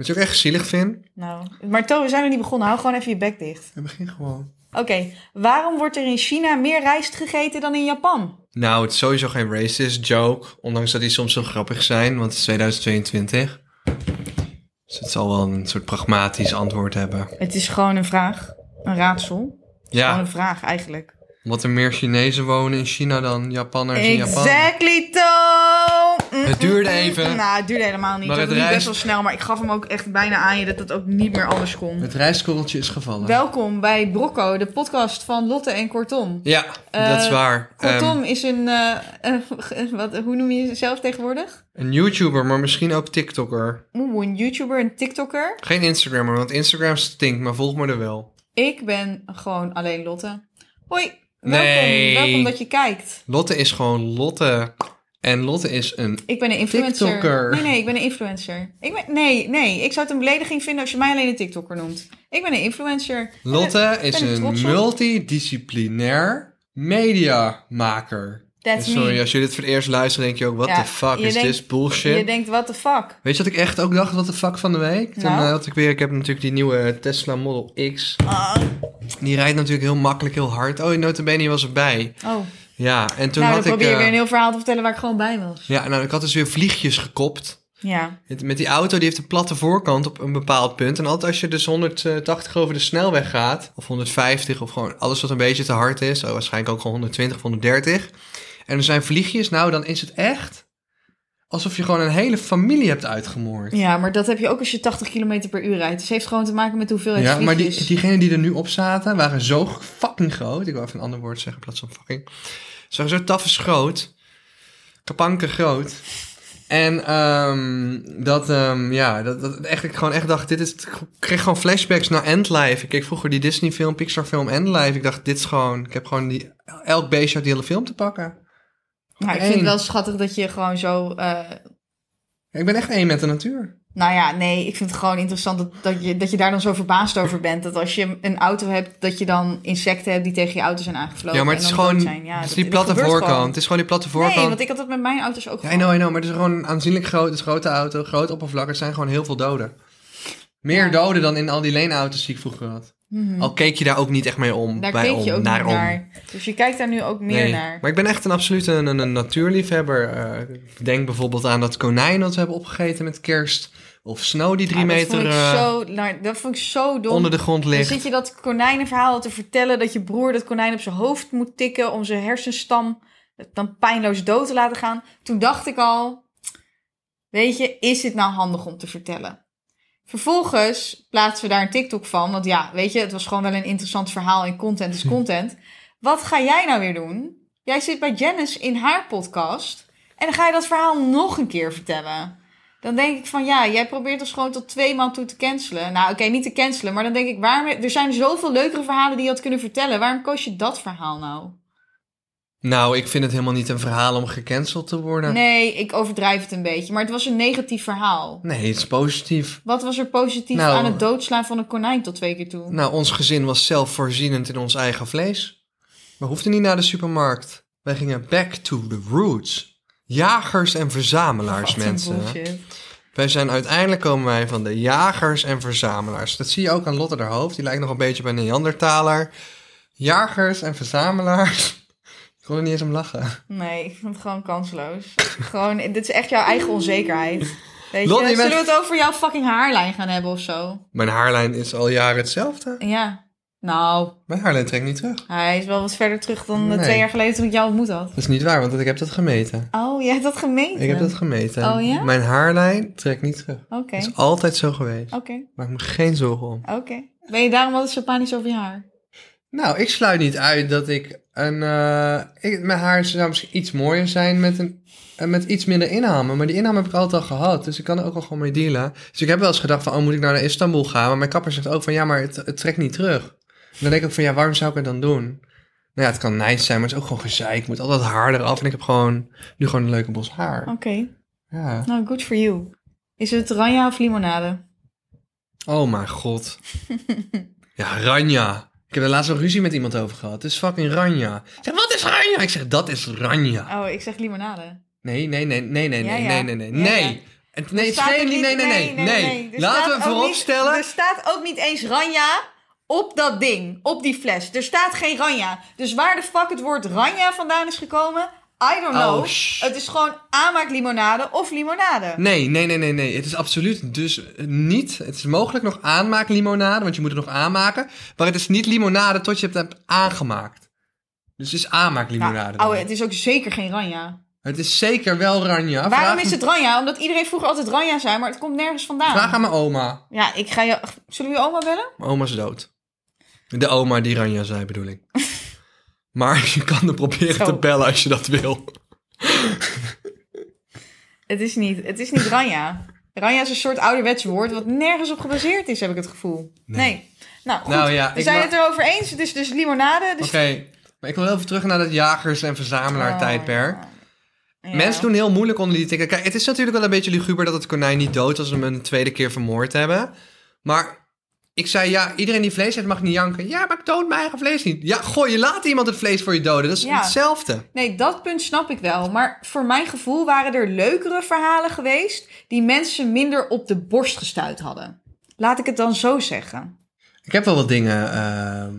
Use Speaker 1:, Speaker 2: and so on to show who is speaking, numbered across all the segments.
Speaker 1: Wat je ook echt zielig vindt?
Speaker 2: Nou, maar To, we zijn nog niet begonnen. Hou gewoon even je bek dicht.
Speaker 1: Ja, begin gewoon.
Speaker 2: Oké, waarom wordt er in China meer rijst gegeten dan in Japan?
Speaker 1: Nou, het is sowieso geen racist joke. Ondanks dat die soms zo grappig zijn, want het is 2022. Dus het zal wel een soort pragmatisch antwoord hebben.
Speaker 2: Het is gewoon een vraag. Een raadsel. Gewoon
Speaker 1: Ja,
Speaker 2: een vraag eigenlijk.
Speaker 1: omdat er meer Chinezen wonen in China dan Japanners in Japan.
Speaker 2: Exactly, To!
Speaker 1: Het duurde even.
Speaker 2: Nou, het duurde helemaal niet.
Speaker 1: Maar
Speaker 2: het
Speaker 1: het
Speaker 2: best wel snel, maar ik gaf hem ook echt bijna aan je dat het ook niet meer anders kon.
Speaker 1: Het rijstkorreltje is gevallen.
Speaker 2: Welkom bij Brocco, de podcast van Lotte en Kortom.
Speaker 1: Ja,
Speaker 2: Eh,
Speaker 1: dat is waar.
Speaker 2: Kortom
Speaker 1: Ehm,
Speaker 2: is een, eh, eh, wat, hoe noem je jezelf tegenwoordig?
Speaker 1: een YouTuber, maar misschien ook TikToker.
Speaker 2: Oeh, een YouTuber, een TikToker.
Speaker 1: Geen Instagrammer, want Instagram stinkt, maar volg me er wel.
Speaker 2: Ik ben gewoon alleen Lotte. Hoi, welkom.
Speaker 1: Nee.
Speaker 2: Welkom dat je kijkt.
Speaker 1: Lotte is gewoon Lotte. En Lotte is een...
Speaker 2: Ik ben een influencer.
Speaker 1: TikToker.
Speaker 2: Nee, nee, ik ben een influencer. Ik ben, nee, nee, ik zou het een belediging vinden als je mij alleen een TikToker noemt. Ik ben een influencer.
Speaker 1: Lotte
Speaker 2: ben
Speaker 1: is een multidisciplinair mediamaker.
Speaker 2: That's
Speaker 1: En Sorry,
Speaker 2: me.
Speaker 1: als je dit voor het eerst luistert, denk je ook, what
Speaker 2: Ja,
Speaker 1: the fuck is
Speaker 2: denkt-
Speaker 1: this bullshit?
Speaker 2: Je denkt, what the fuck?
Speaker 1: Weet je wat ik echt ook dacht, what the fuck van de week? Toen
Speaker 2: Nou?
Speaker 1: eh, had ik weer, ik heb natuurlijk die nieuwe Tesla Model X.
Speaker 2: Ah.
Speaker 1: Die rijdt natuurlijk heel makkelijk, heel hard. Oh, notabene was erbij.
Speaker 2: Oh,
Speaker 1: Ja, en toen
Speaker 2: nou,
Speaker 1: had ik...
Speaker 2: probeer je
Speaker 1: eh,
Speaker 2: weer een heel verhaal te vertellen waar ik gewoon bij was.
Speaker 1: Ja, nou, ik had dus weer vliegjes gekopt.
Speaker 2: Ja.
Speaker 1: Met die auto, die heeft een platte voorkant op een bepaald punt. En altijd als je dus 180 over de snelweg gaat, of 150, of gewoon alles wat een beetje te hard is, oh, waarschijnlijk ook gewoon 120 of 130. En er zijn vliegjes, nou, dan is het echt alsof je gewoon een hele familie hebt uitgemoord.
Speaker 2: Ja, maar dat heb je ook als je 80 km per uur rijdt. Dus het heeft gewoon te maken met de hoeveelheid
Speaker 1: Ja, maar die, diegenen die er nu op zaten, waren zo fucking groot. Ik wil even een ander woord zeggen in plaats van fucking. Ze waren zo tafels groot. Kapanken groot. En ehm, dat, ehm, ja, dat, dat echt, ik gewoon echt dacht, dit is, ik kreeg gewoon flashbacks naar Endlife. Ik keek vroeger die Disney film, Pixar film Endlife. Ik dacht, dit is gewoon, ik heb gewoon die, elk beestje uit die hele film te pakken.
Speaker 2: Nou, ik vind het wel schattig dat je gewoon zo... eh,
Speaker 1: Ik ben echt één met de natuur.
Speaker 2: Nou ja, nee, ik vind het gewoon interessant dat, dat, je, dat je daar dan zo verbaasd over bent. Dat als je een auto hebt, dat je dan insecten hebt die tegen je auto zijn aangevlogen.
Speaker 1: ja, maar het is gewoon.
Speaker 2: Ja,
Speaker 1: het is die
Speaker 2: dat
Speaker 1: platte voorkant. Het is gewoon die platte voorkant.
Speaker 2: Nee, want ik had dat met mijn auto's ook
Speaker 1: Ja, I know, I know, maar het is gewoon aanzienlijk groot. Het is een grote auto, groot oppervlak. Er zijn gewoon heel veel doden. Meer
Speaker 2: Ja.
Speaker 1: doden dan in al die leenauto's die ik vroeger had.
Speaker 2: Mhm.
Speaker 1: Al keek je daar ook niet echt mee om.
Speaker 2: Daar
Speaker 1: bij
Speaker 2: keek
Speaker 1: om,
Speaker 2: je ook
Speaker 1: naar
Speaker 2: niet
Speaker 1: om.
Speaker 2: naar. Dus je kijkt daar nu ook meer
Speaker 1: Nee.
Speaker 2: naar.
Speaker 1: Maar ik ben echt een absoluut een, natuurliefhebber. Ik denk bijvoorbeeld aan dat konijn dat we hebben opgegeten met kerst. Of Snow die drie
Speaker 2: Ja,
Speaker 1: meter
Speaker 2: vond
Speaker 1: eh,
Speaker 2: zo, nou, dat vond ik zo dom.
Speaker 1: onder de grond
Speaker 2: Dan
Speaker 1: ligt.
Speaker 2: zit je dat konijnenverhaal te vertellen dat je broer dat konijn op zijn hoofd moet tikken om zijn hersenstam dan pijnloos dood te laten gaan. Toen dacht ik al, weet je, is dit nou handig om te vertellen? Vervolgens plaatsen we daar een TikTok van, want ja, weet je, het was gewoon wel een interessant verhaal en content is content. Wat ga jij nou weer doen? Jij zit bij Janice in haar podcast en dan ga je dat verhaal nog een keer vertellen. Dan denk ik van ja, jij probeert ons gewoon tot twee maal toe te cancelen. Nou, oké, niet te cancelen, maar dan denk ik, waarom, er zijn zoveel leukere verhalen die je had kunnen vertellen. Waarom koos je dat verhaal nou?
Speaker 1: Nou, ik vind het helemaal niet een verhaal om gecanceld te worden.
Speaker 2: Nee, ik overdrijf het een beetje, maar het was een negatief verhaal.
Speaker 1: Nee, het is positief.
Speaker 2: Wat was er positief
Speaker 1: Nou,
Speaker 2: aan het doodslaan van een konijn tot twee keer toe?
Speaker 1: Nou, ons gezin was zelfvoorzienend in ons eigen vlees. We hoefden niet naar de supermarkt. Wij gingen back to the roots. Jagers en verzamelaars,
Speaker 2: Wat
Speaker 1: mensen. Wij zijn uiteindelijk komen wij van de jagers en verzamelaars. Dat zie je ook aan Lotte haar hoofd. Die lijkt nog een beetje bij een Neandertaler. Jagers en verzamelaars. Ik kon er niet eens om lachen.
Speaker 2: Nee, ik vind het gewoon kansloos. gewoon, dit is echt jouw eigen onzekerheid. Weet je, zullen
Speaker 1: bent-
Speaker 2: we het over jouw fucking haarlijn gaan hebben of zo?
Speaker 1: Mijn haarlijn is al jaren hetzelfde.
Speaker 2: Ja. Nou,
Speaker 1: Mijn haarlijn trekt niet terug.
Speaker 2: hij is wel wat verder terug dan
Speaker 1: Nee.
Speaker 2: twee jaar geleden toen ik jou ontmoet had.
Speaker 1: Dat is niet waar, want ik heb dat gemeten.
Speaker 2: Oh, jij hebt dat gemeten?
Speaker 1: Ik heb dat gemeten.
Speaker 2: Oh, ja?
Speaker 1: Mijn haarlijn trekt niet terug.
Speaker 2: Oké,
Speaker 1: Dat is altijd zo geweest.
Speaker 2: oké,
Speaker 1: Maak me geen zorgen om.
Speaker 2: oké. Ben je daarom altijd zo panisch over je haar?
Speaker 1: Nou, ik sluit niet uit dat ik een. eh, ik, mijn haar zou misschien iets mooier zijn met, een, eh, met iets minder inhammen. Maar die inham heb ik altijd al gehad. Dus ik kan er ook al gewoon mee dealen. Dus ik heb wel eens gedacht van, oh, moet ik nou naar Istanbul gaan? Maar mijn kapper zegt ook van, ja, maar het, het trekt niet terug. En dan denk ik ook van, ja, waarom zou ik het dan doen? Nou ja, het kan nice zijn, maar het is ook gewoon gezeik. Ik moet altijd haar eraf. En ik heb gewoon nu gewoon een leuke bos haar.
Speaker 2: Oké,
Speaker 1: Ja.
Speaker 2: nou, good for you. Is het ranja of limonade?
Speaker 1: Oh mijn god. Ja, Ranja. Ik heb er laatst nog ruzie met iemand over gehad. Het is fucking Ranja. Ik zeg, wat is Ranja? Ik zeg, dat is Ranja.
Speaker 2: Oh, ik zeg limonade.
Speaker 1: Nee, nee, nee, nee, nee,
Speaker 2: Ja,
Speaker 1: nee,
Speaker 2: ja.
Speaker 1: nee, nee, nee.
Speaker 2: Ja,
Speaker 1: Nee.
Speaker 2: ja.
Speaker 1: En, nee, het is
Speaker 2: staat
Speaker 1: geen,
Speaker 2: er
Speaker 1: nee, nee, nee, nee.
Speaker 2: Er
Speaker 1: Laten
Speaker 2: staat
Speaker 1: we
Speaker 2: ook
Speaker 1: vooropstellen.
Speaker 2: niet- Er staat ook niet eens Ranja op dat ding, op die fles. Er staat geen Ranja. Dus waar de fuck het woord Ranja vandaan is gekomen, I don't know.
Speaker 1: Oh, shh.
Speaker 2: het is gewoon aanmaaklimonade of limonade.
Speaker 1: Nee, nee, nee, nee, nee. Het is absoluut dus niet. Het is mogelijk nog aanmaaklimonade, want je moet het nog aanmaken. Maar het is niet limonade tot je het hebt aangemaakt. Dus het is aanmaaklimonade.
Speaker 2: Nou, ouwe, het is ook zeker geen Ranja.
Speaker 1: Het is zeker wel Ranja.
Speaker 2: Waarom
Speaker 1: Vraag-
Speaker 2: is het Ranja? Omdat iedereen vroeger altijd Ranja zei, maar het komt nergens vandaan.
Speaker 1: Vraag aan mijn oma.
Speaker 2: Ja, ik ga je... Zullen we je oma bellen?
Speaker 1: Mijn oma is dood. De oma die Ranja zei, bedoel ik. maar je kan er proberen
Speaker 2: Zo.
Speaker 1: te bellen als je dat wil.
Speaker 2: Het is niet, het is niet Ranja. Ranja is een soort ouderwets woord wat nergens op gebaseerd is, heb ik het gevoel. Nee. Nou, goed.
Speaker 1: Nou ja,
Speaker 2: we zijn het erover eens. Het is dus limonade. Dus...
Speaker 1: Oké, maar ik wil even terug naar dat jagers- en verzamelaar-tijdperk.
Speaker 2: Oh, ja.
Speaker 1: Mensen doen heel moeilijk onder die tikken. Kijk, het is natuurlijk wel een beetje luguber dat het konijn niet dood als ze hem een tweede keer vermoord hebben. Maar ik zei, ja, iedereen die vlees heeft mag niet janken. Ja, maar ik dood mijn eigen vlees niet. Ja, goh, je laat iemand het vlees voor je doden. Dat is
Speaker 2: Ja.
Speaker 1: hetzelfde.
Speaker 2: Nee, dat punt snap ik wel. Maar voor mijn gevoel waren er leukere verhalen geweest... die mensen minder op de borst gestuit hadden. Laat ik het dan zo zeggen.
Speaker 1: Ik heb wel wat dingen ehm,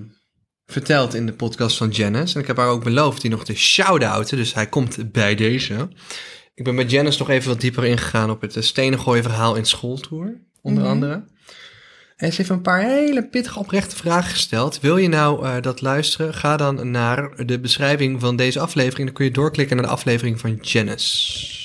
Speaker 1: verteld in de podcast van Janice. En ik heb haar ook beloofd die nog te shout-outen. Dus hij komt bij deze. Ik ben met Janice nog even wat dieper ingegaan op het stenen gooien verhaal in schooltour. Onder
Speaker 2: Mhm.
Speaker 1: andere. En ze heeft een paar hele pittige oprechte vragen gesteld. Wil je nou eh, dat luisteren? Ga dan naar de beschrijving van deze aflevering. Dan kun je doorklikken naar de aflevering van Janice.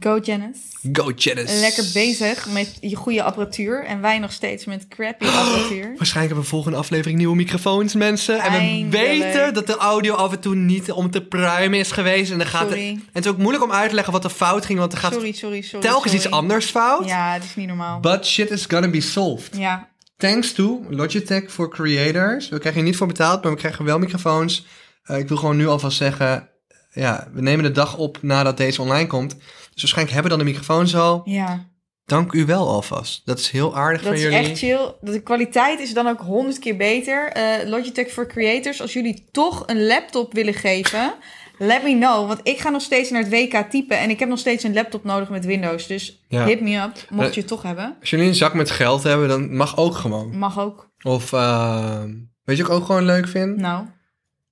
Speaker 2: Go Janice.
Speaker 1: Go Janice.
Speaker 2: Lekker bezig met je goede apparatuur. En wij nog steeds met crappy apparatuur.
Speaker 1: Waarschijnlijk hebben we volgende aflevering nieuwe microfoons, mensen. En we weten dat de audio af en toe niet om te pruimen is geweest. En, dan gaat
Speaker 2: Sorry.
Speaker 1: Het, en het is ook moeilijk om uit te leggen wat er fout ging, want er gaat
Speaker 2: Sorry, sorry,
Speaker 1: telkens iets anders fout.
Speaker 2: Ja, het is niet normaal.
Speaker 1: But shit is gonna be solved.
Speaker 2: Ja,
Speaker 1: Thanks to Logitech for Creators. We krijgen hier niet voor betaald, maar we krijgen wel microfoons. Eh, ik wil gewoon nu alvast zeggen, ja, we nemen de dag op nadat deze online komt. Dus waarschijnlijk hebben dan de microfoons al.
Speaker 2: ja.
Speaker 1: Dank u wel alvast. Dat is heel aardig
Speaker 2: Dat
Speaker 1: van
Speaker 2: is
Speaker 1: jullie.
Speaker 2: echt chill. De kwaliteit is dan ook honderd keer beter. Eh, Logitech for Creators, als jullie toch een laptop willen geven, let me know. Want ik ga nog steeds naar het WK typen en ik heb nog steeds een laptop nodig met Windows. Dus
Speaker 1: Ja.
Speaker 2: hit me up, mocht
Speaker 1: Eh,
Speaker 2: je het toch hebben.
Speaker 1: Als jullie een zak met geld hebben, dan mag ook gewoon.
Speaker 2: Mag ook.
Speaker 1: Of eh, weet je wat ik ook gewoon leuk vind?
Speaker 2: Nou,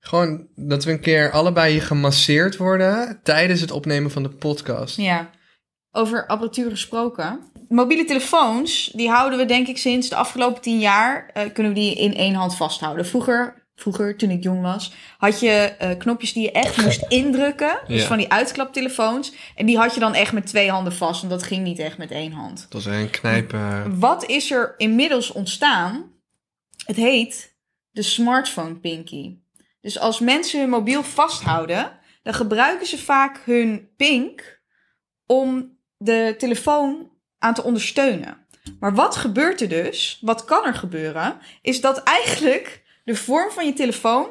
Speaker 1: Gewoon dat we een keer allebei hier gemasseerd worden tijdens het opnemen van de podcast.
Speaker 2: ja. Over apparatuur gesproken. Mobiele telefoons, die houden we denk ik sinds de afgelopen tien jaar, eh, kunnen we die in één hand vasthouden. Vroeger, vroeger toen ik jong was, had je eh, knopjes die je echt moest indrukken. Dus
Speaker 1: Ja.
Speaker 2: van die uitklaptelefoons. En die had je dan echt met twee handen vast, want dat ging niet echt met één hand.
Speaker 1: Dat was een knijp. eh,
Speaker 2: Wat is er inmiddels ontstaan? Het heet de smartphone pinky. Dus als mensen hun mobiel vasthouden, dan gebruiken ze vaak hun pink om de telefoon aan te ondersteunen. Maar wat gebeurt er dus? Wat kan er gebeuren? Is dat eigenlijk de vorm van je telefoon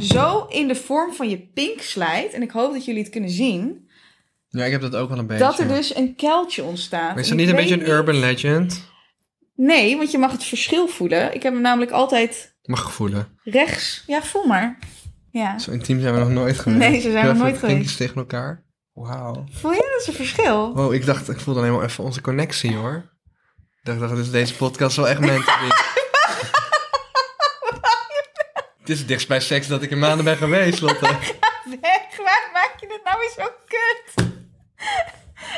Speaker 2: zo in de vorm van je pink slijt. En ik hoop dat jullie het kunnen zien.
Speaker 1: ja, ik heb dat ook wel een beetje.
Speaker 2: Dat er dus een kuiltje ontstaat.
Speaker 1: Maar is dat niet een beetje een urban legend?
Speaker 2: Nee, want je mag het verschil voelen. Ik heb hem namelijk altijd
Speaker 1: Mag voelen.
Speaker 2: rechts. Ja, voel maar. Ja.
Speaker 1: Zo intiem zijn we nog nooit geweest.
Speaker 2: Nee, zo zijn
Speaker 1: Even
Speaker 2: nooit geweest.
Speaker 1: Pinkjes tegen elkaar. Wauw.
Speaker 2: Voel je? Dat is een verschil.
Speaker 1: Wow, ik dacht, ik voelde alleen maar even onze connectie hoor. Ik dacht, dacht dus deze podcast wel echt meant be. Het is het dichtst bij seks dat ik in maanden ben geweest, Lotte.
Speaker 2: Weg, waar maak je dit nou weer zo kut?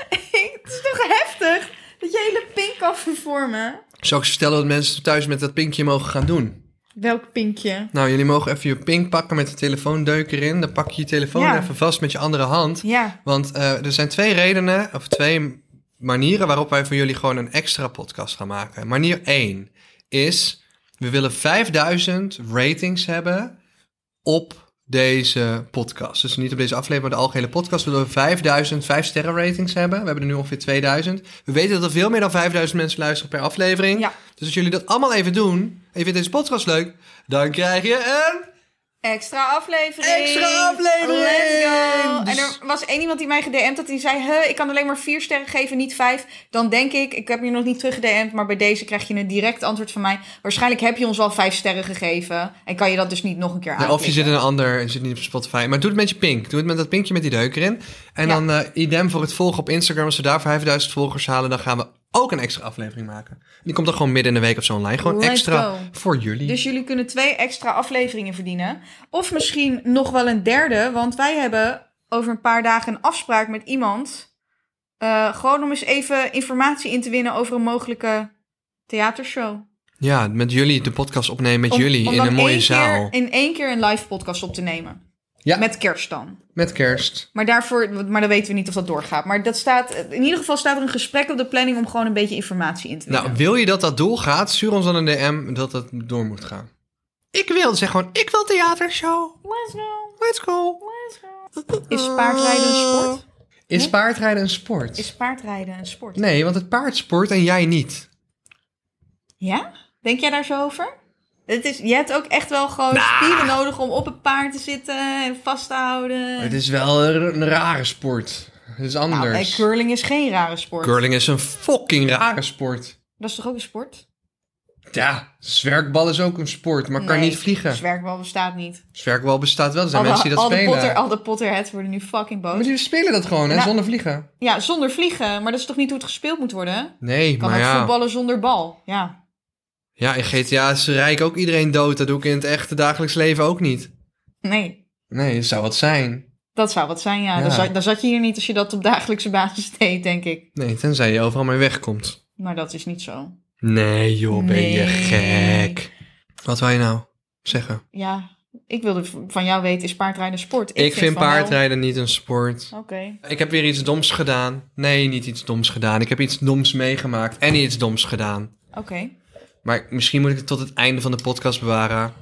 Speaker 2: het is toch heftig dat je hele pink kan vervormen?
Speaker 1: Zou ik ze vertellen wat mensen thuis met dat pinkje mogen gaan doen?
Speaker 2: Welk pinkje?
Speaker 1: Nou, jullie mogen even je pink pakken met de telefoondeuk erin. Dan pak je je telefoon
Speaker 2: Ja.
Speaker 1: even vast met je andere hand.
Speaker 2: Ja,
Speaker 1: Want eh, er zijn twee redenen, of twee manieren waarop wij voor jullie gewoon een extra podcast gaan maken. Manier 1 is, we willen 5000 ratings hebben op deze podcast. Dus niet op deze aflevering, maar de algehele podcast willen we 5000 5 sterren ratings hebben. We hebben er nu ongeveer 2000. We weten dat er veel meer dan 5000 mensen luisteren per aflevering.
Speaker 2: Ja.
Speaker 1: Dus als jullie dat allemaal even doen, en je vindt deze podcast leuk, dan krijg je een
Speaker 2: Extra aflevering.
Speaker 1: Extra aflevering!
Speaker 2: Let's go. En er was één iemand die mij gedM'd had. Die zei, huh, ik kan alleen maar vier sterren geven, niet vijf. Dan denk ik, ik heb je nog niet terug gedM'd. Maar bij deze krijg je een direct antwoord van mij. Waarschijnlijk heb je ons al vijf sterren gegeven. En kan je dat dus niet nog een keer
Speaker 1: Ja,
Speaker 2: aanklikken.
Speaker 1: of je zit in een ander, je zit niet op Spotify. Maar doe het met je pink. Doe het met dat pinkje met die deuk erin. En
Speaker 2: Ja.
Speaker 1: dan eh idem voor het volgen op Instagram. Als we daar 5000 volgers halen, dan gaan we ook een extra aflevering maken. Die komt dan gewoon midden in de week of zo online. Gewoon
Speaker 2: Let's
Speaker 1: extra
Speaker 2: go.
Speaker 1: voor jullie.
Speaker 2: Dus jullie kunnen twee extra afleveringen verdienen. Of misschien nog wel een derde. Want wij hebben over een paar dagen een afspraak met iemand. eh, gewoon om eens even informatie in te winnen over een mogelijke theatershow.
Speaker 1: Ja, met jullie de podcast opnemen met
Speaker 2: Om-
Speaker 1: jullie
Speaker 2: om
Speaker 1: in een mooie zaal.
Speaker 2: In één keer een live podcast op te nemen.
Speaker 1: Ja.
Speaker 2: Met kerst dan.
Speaker 1: Met kerst.
Speaker 2: Maar daarvoor, maar dan weten we niet of dat doorgaat. Maar dat staat, in ieder geval staat er een gesprek op de planning om gewoon een beetje informatie in te winnen.
Speaker 1: Nou, wil je dat dat doorgaat? Stuur ons dan een DM dat het door moet gaan. Ik wil, zeg gewoon, ik wil theatershow.
Speaker 2: Let's go,
Speaker 1: Let's go.
Speaker 2: let's go. Is paardrijden een sport?
Speaker 1: Is
Speaker 2: Nee?
Speaker 1: paardrijden een sport?
Speaker 2: Is paardrijden een sport?
Speaker 1: Nee, want het paard sport en jij niet.
Speaker 2: Ja? Denk jij daar zo over? Het is, je hebt ook echt wel gewoon
Speaker 1: Nou.
Speaker 2: spieren nodig om op het paard te zitten en vast te houden.
Speaker 1: Het is wel een, een rare sport. Het is
Speaker 2: nou,
Speaker 1: anders.
Speaker 2: nee, curling is geen rare sport.
Speaker 1: Curling is een fucking rare sport.
Speaker 2: Dat is toch ook een sport?
Speaker 1: Ja, zwerkbal is ook een sport, maar kan niet vliegen.
Speaker 2: Zwerkbal bestaat niet.
Speaker 1: Zwerkbal bestaat wel, er zijn
Speaker 2: Al
Speaker 1: mensen die dat
Speaker 2: al de
Speaker 1: spelen.
Speaker 2: Potter, al de Potterheads worden nu fucking boos.
Speaker 1: Maar die spelen dat gewoon, hè,
Speaker 2: Nou,
Speaker 1: zonder vliegen.
Speaker 2: Ja, zonder vliegen. Maar dat is toch niet hoe het gespeeld moet worden?
Speaker 1: Nee,
Speaker 2: Kan
Speaker 1: maar
Speaker 2: ook
Speaker 1: ja.
Speaker 2: voetballen zonder bal. Ja.
Speaker 1: Ja, in GTA is rijk ook iedereen dood. Dat doe ik in het echte dagelijks leven ook niet.
Speaker 2: Nee,
Speaker 1: Nee, zou wat zijn.
Speaker 2: dat zou wat zijn, ja.
Speaker 1: Ja.
Speaker 2: Dan, zat, dan zat je hier niet als je dat op dagelijkse basis deed, denk ik.
Speaker 1: Nee, tenzij je overal mee wegkomt.
Speaker 2: Maar dat is niet zo.
Speaker 1: Nee, joh, ben je gek. Wat wil je nou zeggen?
Speaker 2: Ja, ik wilde van jou weten, is paardrijden sport?
Speaker 1: Ik, vind
Speaker 2: wel-
Speaker 1: paardrijden niet een sport.
Speaker 2: Oké.
Speaker 1: Ik heb weer iets doms gedaan. Nee, niet iets doms gedaan. Ik heb iets doms meegemaakt en iets doms gedaan.
Speaker 2: Oké.
Speaker 1: Maar misschien moet ik het tot het einde van de podcast bewaren.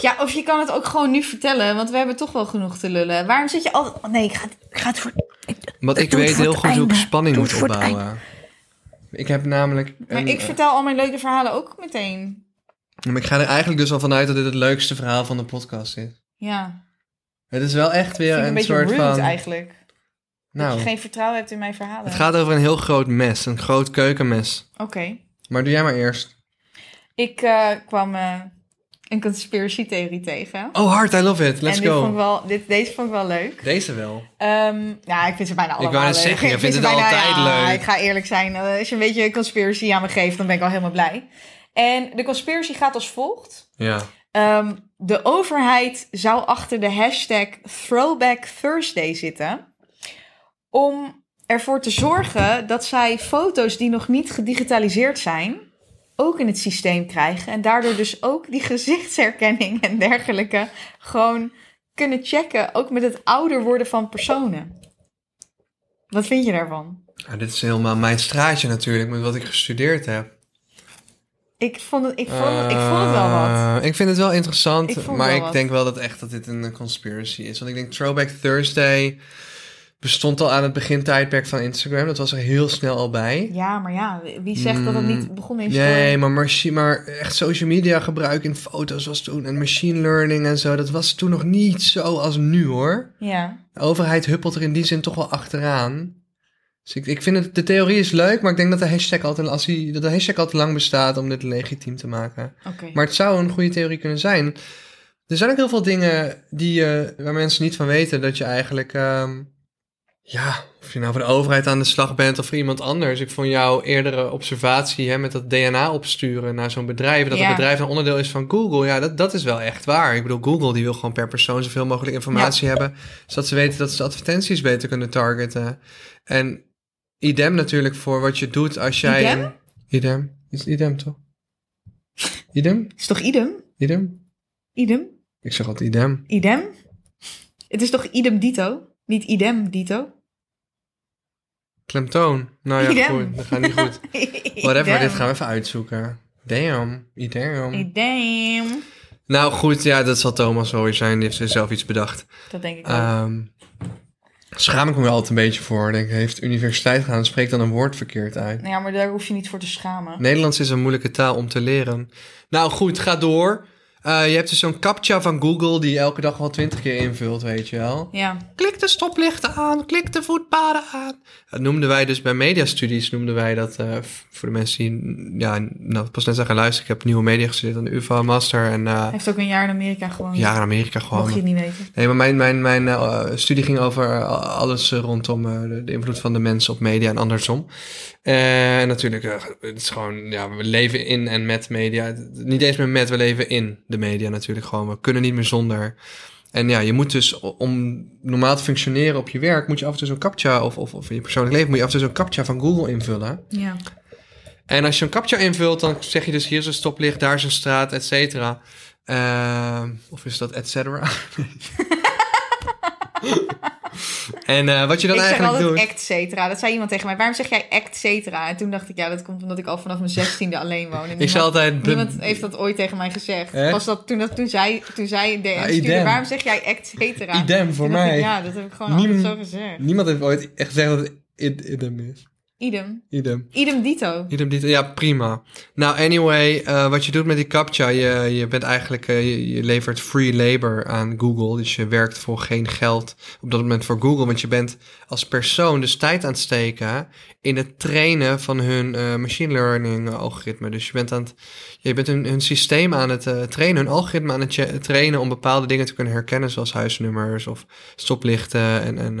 Speaker 2: Ja, of je kan het ook gewoon nu vertellen, want we hebben toch wel genoeg te lullen. Waarom zit je altijd... Oh nee, ik ga, het- ik ga het voor...
Speaker 1: Want ik weet heel goed hoe ik spanning moet opbouwen. Ik heb namelijk...
Speaker 2: Maar ik vertel al mijn leuke verhalen ook meteen.
Speaker 1: Maar ik ga er eigenlijk dus al vanuit dat dit het leukste verhaal van de podcast is.
Speaker 2: Ja,
Speaker 1: Het is wel echt weer
Speaker 2: een
Speaker 1: een,
Speaker 2: beetje
Speaker 1: soort
Speaker 2: rude
Speaker 1: van...
Speaker 2: eigenlijk. Dat
Speaker 1: Nou,
Speaker 2: je geen vertrouwen hebt in mijn verhalen.
Speaker 1: het gaat over een heel groot mes. Een groot keukenmes.
Speaker 2: Oké.
Speaker 1: Maar doe jij maar eerst.
Speaker 2: Ik eh, kwam eh, een conspiracy theorie tegen.
Speaker 1: Oh, hard, I love it. Let's
Speaker 2: en
Speaker 1: go.
Speaker 2: Vond ik wel, dit, deze vond ik wel leuk.
Speaker 1: Deze wel.
Speaker 2: Ehm, ja, ik vind ze bijna allemaal
Speaker 1: wou net
Speaker 2: leuk.
Speaker 1: zeggen, je
Speaker 2: Ik
Speaker 1: vindt
Speaker 2: vind
Speaker 1: het
Speaker 2: bijna-
Speaker 1: altijd
Speaker 2: ja,
Speaker 1: leuk.
Speaker 2: Ik ga eerlijk zijn. eh, als je een beetje conspiracy aan me geeft, dan ben ik al helemaal blij. En de conspiracy gaat als volgt.
Speaker 1: Ja.
Speaker 2: Ehm, de overheid zou achter de hashtag Throwback Thursday zitten. Om ervoor te zorgen dat zij foto's die nog niet gedigitaliseerd zijn, ook in het systeem krijgen. En daardoor dus ook die gezichtsherkenning en dergelijke gewoon kunnen checken. Ook met het ouder worden van personen. Wat vind je daarvan?
Speaker 1: Nou, dit is helemaal mijn straatje natuurlijk, met wat ik gestudeerd heb.
Speaker 2: Ik vond het, ik vond ik vond het wel wat.
Speaker 1: Eh, ik vind het wel interessant,
Speaker 2: Ik
Speaker 1: maar
Speaker 2: wel
Speaker 1: ik
Speaker 2: wat.
Speaker 1: denk wel dat echt dat dit een conspiracy is. Want ik denk Throwback Thursday bestond al aan het begintijdperk van Instagram. Dat was er heel snel al bij.
Speaker 2: Ja, maar ja, wie zegt dat het niet begonnen is
Speaker 1: Mm, Nee, maar, machi- maar echt social media gebruik in foto's was toen... en machine learning en zo, dat was toen nog niet zo als nu hoor.
Speaker 2: Ja,
Speaker 1: De overheid huppelt er in die zin toch wel achteraan. Dus ik, ik vind het, de theorie is leuk, maar ik denk dat de hashtag al te, als die, dat de hashtag al te lang bestaat om dit legitiem te maken.
Speaker 2: oké.
Speaker 1: Maar het zou een goede theorie kunnen zijn. Er zijn ook heel veel dingen die, eh, waar mensen niet van weten. Dat je eigenlijk, ehm, ja, of je nou voor de overheid aan de slag bent of voor iemand anders. Ik vond jouw eerdere observatie hè, met dat DNA opsturen naar zo'n bedrijf. Dat
Speaker 2: Ja.
Speaker 1: het bedrijf een onderdeel is van Google. Ja, dat, dat is wel echt waar. Ik bedoel, Google die wil gewoon per persoon zoveel mogelijk informatie hebben. Zodat ze weten dat ze advertenties beter kunnen targeten. En idem natuurlijk voor wat je doet als jij...
Speaker 2: Idem?
Speaker 1: een- idem? Is idem toch? Idem?
Speaker 2: Is toch idem?
Speaker 1: Idem?
Speaker 2: Idem?
Speaker 1: Ik zeg altijd idem.
Speaker 2: Idem? Het is toch idem dito? Niet idem dito?
Speaker 1: Klemtoon. Nou ja,
Speaker 2: Idem.
Speaker 1: goed. Dat gaat niet goed. Whatever, dit gaan we even uitzoeken. Damn. Idem.
Speaker 2: Idem.
Speaker 1: Nou goed, ja, dat zal Thomas wel weer zijn. Die heeft zelf iets bedacht.
Speaker 2: Dat denk ik ook.
Speaker 1: Ehm schaam ik me wel altijd een beetje voor. Denk, heeft universiteit gedaan, spreekt dan een woord verkeerd uit.
Speaker 2: Nou ja, maar daar hoef je niet voor te schamen.
Speaker 1: Nederlands is een moeilijke taal om te leren. Nou goed, ga door. Eh, je hebt dus zo'n captcha van Google die je elke dag wel twintig keer invult, weet je wel.
Speaker 2: Ja.
Speaker 1: Klik de stoplichten aan, klik de voetpaden aan. Dat noemden wij dus bij mediastudies, noemden wij dat eh, voor de mensen die, ja, nou, pas net zijn gaan luisteren. Ik heb nieuwe media gestudeerd aan de UvA Master en eh
Speaker 2: Hij heeft ook een jaar in Amerika gewoond.
Speaker 1: ja, in Amerika gewoon.
Speaker 2: Mocht je het niet weten.
Speaker 1: Nee, maar mijn, mijn, mijn studie ging over alles rondom de, de invloed van de mensen op media en andersom. En natuurlijk, het is gewoon, ja, we leven in en met media. Niet eens meer met, we leven in de media natuurlijk gewoon. We kunnen niet meer zonder. En ja, je moet dus, om normaal te functioneren op je werk, moet je af en toe zo'n captcha, of, of, of in je persoonlijk leven, moet je af en toe zo'n captcha van Google invullen.
Speaker 2: Ja.
Speaker 1: En als je een captcha invult, dan zeg je dus hier is een stoplicht, daar is een straat, et cetera. Ehm, of is dat et cetera? en eh, wat je dan
Speaker 2: ik zeg
Speaker 1: eigenlijk
Speaker 2: altijd
Speaker 1: doet...
Speaker 2: act cetera. Dat zei iemand tegen mij. Waarom zeg jij act cetera? En toen dacht ik, ja, dat komt omdat ik al vanaf mijn zestiende alleen woon. En
Speaker 1: Ik
Speaker 2: niemand,
Speaker 1: altijd...
Speaker 2: niemand heeft dat ooit tegen mij gezegd. Was dat toen, dat, toen zij, toen zij
Speaker 1: Ja,
Speaker 2: stuurde, waarom zeg jij act cetera?
Speaker 1: Idem voor
Speaker 2: ik,
Speaker 1: mij.
Speaker 2: ja, dat heb ik gewoon
Speaker 1: Niem-
Speaker 2: altijd zo gezegd.
Speaker 1: Niemand heeft ooit echt gezegd dat het id- idem is.
Speaker 2: Idem.
Speaker 1: Idem.
Speaker 2: Idem dito.
Speaker 1: Idem dito. Ja, prima. Nou, anyway, eh, wat je doet met die captcha, je, je bent eigenlijk, eh, je, je levert free labor aan Google. Dus je werkt voor geen geld op dat moment voor Google. Want je bent als persoon dus tijd aan het steken in het trainen van hun eh, machine learning algoritme. Dus je bent aan het, je bent hun, hun systeem aan het trainen, hun algoritme aan het trainen om bepaalde dingen te kunnen herkennen, zoals huisnummers of stoplichten. En, en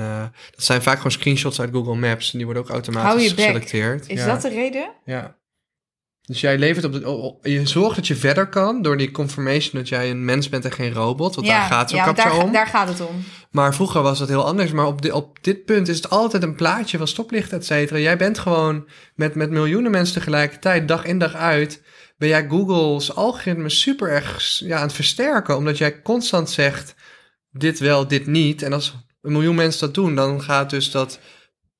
Speaker 1: dat zijn vaak gewoon screenshots uit Google Maps. En die worden ook automatisch. Geselecteerd.
Speaker 2: Is
Speaker 1: Ja.
Speaker 2: dat de reden?
Speaker 1: Ja. Dus jij levert op de. je zorgt dat je verder kan door die confirmation dat jij een mens bent en geen robot. Want daar gaat zo'n
Speaker 2: ja, daar,
Speaker 1: om.
Speaker 2: daar gaat het om.
Speaker 1: Maar vroeger was dat heel anders. Maar op, di- op dit punt is het altijd een plaatje van stoplichten, et cetera. Jij bent gewoon met, met miljoenen mensen tegelijkertijd, dag in dag uit. Ben jij Google's algoritme super erg ja, aan het versterken. Omdat jij constant zegt: dit wel, dit niet. En als een miljoen mensen dat doen, dan gaat dus dat,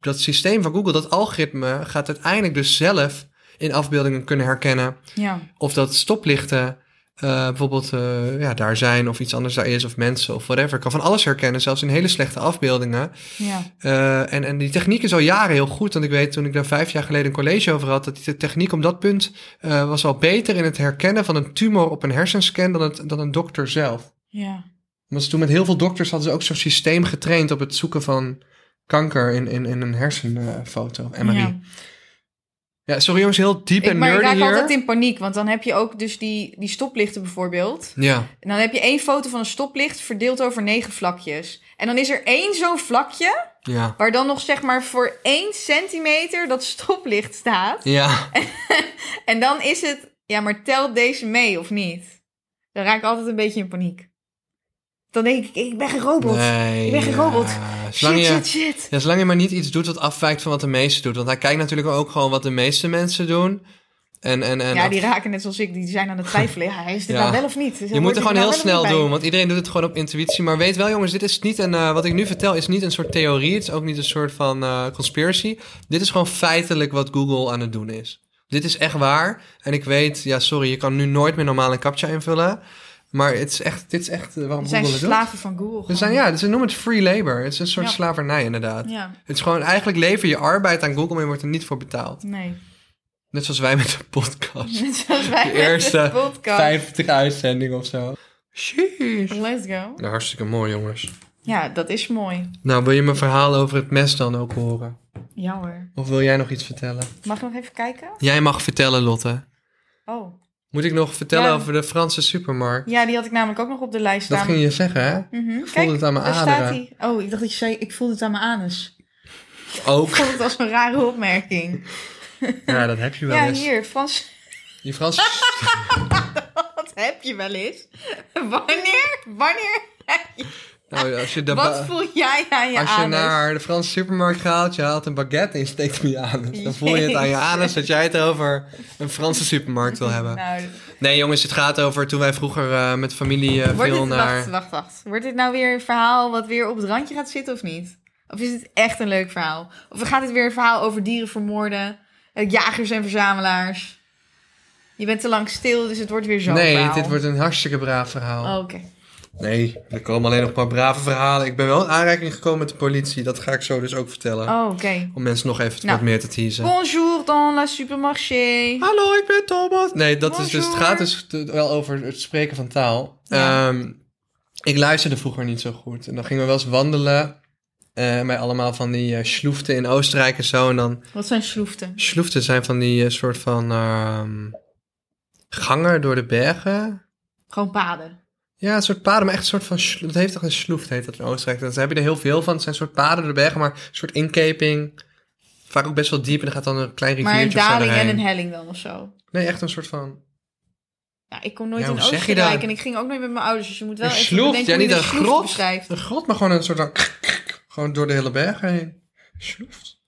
Speaker 1: dat systeem van Google, dat algoritme, gaat uiteindelijk dus zelf in afbeeldingen kunnen herkennen
Speaker 2: Ja.
Speaker 1: of dat stoplichten eh, bijvoorbeeld eh, ja, daar zijn of iets anders daar is of mensen of whatever. Ik kan van alles herkennen, zelfs in hele slechte afbeeldingen.
Speaker 2: Ja.
Speaker 1: Eh, en, en die techniek is al jaren heel goed. Want ik weet toen ik daar vijf jaar geleden een college over had, dat die techniek op dat punt was al beter in het herkennen van een tumor op een hersenscan dan, het, dan een dokter zelf.
Speaker 2: Ja.
Speaker 1: Want ze toen met heel veel dokters hadden ze ook zo'n systeem getraind op het zoeken van kanker in, in, in een hersenfoto, MRI. Ja.
Speaker 2: Ja.
Speaker 1: sorry jongens, heel diep
Speaker 2: Ik,
Speaker 1: en
Speaker 2: maar ik
Speaker 1: nerdy
Speaker 2: raak
Speaker 1: hier.
Speaker 2: altijd in paniek, want dan heb je ook dus die, die stoplichten bijvoorbeeld.
Speaker 1: Ja,
Speaker 2: En dan heb je één foto van een stoplicht verdeeld over negen vlakjes. En dan is er één zo'n vlakje,
Speaker 1: ja,
Speaker 2: waar dan nog zeg maar voor één centimeter dat stoplicht staat.
Speaker 1: ja.
Speaker 2: En dan is het, ja, maar telt deze mee of niet? Dan raak ik altijd een beetje in paniek. Dan denk ik, ik ben geen robot.
Speaker 1: Nee,
Speaker 2: Ik ben geen robot.
Speaker 1: Zolang
Speaker 2: shit,
Speaker 1: je,
Speaker 2: shit, shit.
Speaker 1: Ja, zolang je maar niet iets doet wat afwijkt van wat de meeste doet. Want hij kijkt natuurlijk ook gewoon wat de meeste mensen doen. En, en, en
Speaker 2: Ja, die raken net zoals ik, die zijn aan het twijfelen. Ja, is dit
Speaker 1: Ja.
Speaker 2: nou wel of niet?
Speaker 1: je moet er gewoon heel snel doen, want iedereen doet het gewoon op intuïtie. Maar weet wel, jongens, dit is niet een. eh, wat ik nu vertel is niet een soort theorie. Het is ook niet een soort van eh, conspiracy. Dit is gewoon feitelijk wat Google aan het doen is. Dit is echt waar. En ik weet, ja, sorry, je kan nu nooit meer normaal een captcha invullen. Maar het is echt, dit is echt eh, waarom
Speaker 2: zijn
Speaker 1: Google doet.
Speaker 2: slaven van Google.
Speaker 1: We zijn, ja, ze noemen het free labor. Het is een soort
Speaker 2: Ja.
Speaker 1: slavernij, inderdaad.
Speaker 2: Ja,
Speaker 1: Het is gewoon, eigenlijk lever je arbeid aan Google, maar je wordt er niet voor betaald.
Speaker 2: nee.
Speaker 1: Net zoals wij met de podcast.
Speaker 2: Net zoals wij
Speaker 1: De
Speaker 2: met
Speaker 1: eerste
Speaker 2: podcast.
Speaker 1: 50 uitzendingen of zo. Sheesh.
Speaker 2: Let's go.
Speaker 1: Nou, hartstikke mooi, jongens.
Speaker 2: Ja, dat is mooi.
Speaker 1: Nou, wil je mijn verhaal over het mes dan ook horen?
Speaker 2: Ja hoor.
Speaker 1: Of wil jij nog iets vertellen?
Speaker 2: Mag ik nog even kijken?
Speaker 1: Jij mag vertellen, Lotte.
Speaker 2: Oh.
Speaker 1: Moet ik nog vertellen
Speaker 2: Ja.
Speaker 1: over de Franse supermarkt?
Speaker 2: Ja, die had ik namelijk ook nog op de lijst
Speaker 1: Dat
Speaker 2: staan.
Speaker 1: ging je zeggen, hè? Ik voelde
Speaker 2: Kijk,
Speaker 1: het aan mijn
Speaker 2: daar
Speaker 1: aderen.
Speaker 2: staat hij. Oh, ik dacht dat je zei, ik voelde het aan mijn anus.
Speaker 1: Ook.
Speaker 2: Ik vond het als een rare opmerking.
Speaker 1: Ja, dat heb je wel
Speaker 2: Ja,
Speaker 1: eens.
Speaker 2: hier, Frans.
Speaker 1: Die Frans...
Speaker 2: Wat heb je wel eens? Wanneer? Wanneer? heb je-
Speaker 1: Nou, als je, de
Speaker 2: Wat voel jij aan je
Speaker 1: als je
Speaker 2: anus?
Speaker 1: naar de Franse supermarkt gaat, je haalt een baguette en je steekt hem je anus. Dan voel je het aan je anus dat jij het over een Franse supermarkt wil hebben.
Speaker 2: Nou,
Speaker 1: Nee, jongens, het gaat over toen wij vroeger eh, met familie
Speaker 2: wordt
Speaker 1: veel
Speaker 2: dit,
Speaker 1: naar...
Speaker 2: wacht, wacht, wacht. Wordt dit nou weer een verhaal wat weer op het randje gaat zitten of niet? Of is het echt een leuk verhaal? Of gaat het weer een verhaal over dieren vermoorden, eh, jagers en verzamelaars? Je bent te lang stil, dus het wordt weer zo'n
Speaker 1: nee,
Speaker 2: verhaal.
Speaker 1: dit wordt een hartstikke braaf verhaal.
Speaker 2: Oh, Oké.
Speaker 1: Nee, er komen alleen nog een paar brave verhalen. Ik ben wel in aanraking gekomen met de politie. Dat ga ik zo dus ook vertellen.
Speaker 2: Oh, oké.
Speaker 1: Om mensen nog even
Speaker 2: Nou.
Speaker 1: wat meer te teasen.
Speaker 2: Bonjour dans la supermarché.
Speaker 1: Hallo, ik ben Thomas. Nee, dat is dus, het gaat dus wel over het spreken van taal.
Speaker 2: Ja.
Speaker 1: Ehm, ik luisterde vroeger niet zo goed. En dan gingen we wel eens wandelen. eh bij allemaal van die sloeften in Oostenrijk en zo. En dan...
Speaker 2: Wat zijn schroeften?
Speaker 1: Sloeften zijn van die eh, soort van ehm, gangen door de bergen.
Speaker 2: Gewoon paden.
Speaker 1: Ja, een soort paden, maar echt een soort van... Dat heeft toch een sloeft, heet dat in Oostenrijk. Dat heb je er heel veel van. Het zijn soort paden door de bergen, maar een soort inkeping. Vaak ook best wel diep en dan gaat dan een klein
Speaker 2: Maar
Speaker 1: riviertje
Speaker 2: een
Speaker 1: of zo
Speaker 2: daling en een helling dan of zo.
Speaker 1: Nee, echt een soort van...
Speaker 2: Ja, ik kom nooit
Speaker 1: Ja,
Speaker 2: in
Speaker 1: hoe zeg je
Speaker 2: Oostenrijk
Speaker 1: dat?
Speaker 2: en ik ging ook nooit met mijn ouders. Dus je moet wel
Speaker 1: Een
Speaker 2: even
Speaker 1: sloeft,
Speaker 2: bedenken
Speaker 1: ja,
Speaker 2: hoe je
Speaker 1: niet
Speaker 2: een
Speaker 1: een grot.
Speaker 2: beschrijft.
Speaker 1: Een grot, maar gewoon een soort van... Gewoon door de hele bergen heen. Sloeft.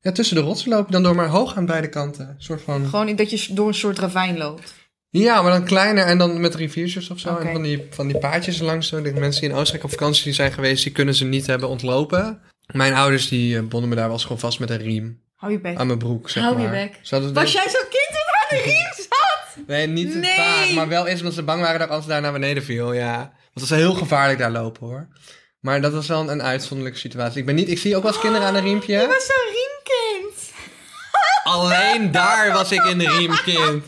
Speaker 1: Ja, tussen de rotsen lopen dan door maar hoog aan beide kanten. Een soort van...
Speaker 2: Gewoon dat je door een soort ravijn loopt.
Speaker 1: Ja, maar dan kleiner en dan met riviertjes of zo. En van die, van die paadjes langs. Zo. De mensen die in Oostenrijk op vakantie die zijn geweest, die kunnen ze niet hebben ontlopen. Mijn ouders die eh, bonden me daar wel eens gewoon vast met een riem
Speaker 2: Hou je bek.
Speaker 1: aan mijn broek, zeg
Speaker 2: Hou je
Speaker 1: maar.
Speaker 2: bek.
Speaker 1: Ze
Speaker 2: Was
Speaker 1: denk-
Speaker 2: jij zo'n kind dat aan de riem zat?
Speaker 1: Nee, niet
Speaker 2: Nee.
Speaker 1: maar wel eens omdat ze bang waren dat ik als daar naar beneden viel, ja. Want het was heel gevaarlijk daar lopen, hoor. Maar dat was wel een, een uitzonderlijke situatie. Ik, ben niet, ik zie ook wel eens kinderen aan een
Speaker 2: Je
Speaker 1: riempje.
Speaker 2: was zo'n riemkind.
Speaker 1: Alleen daar was ik in de riemkind.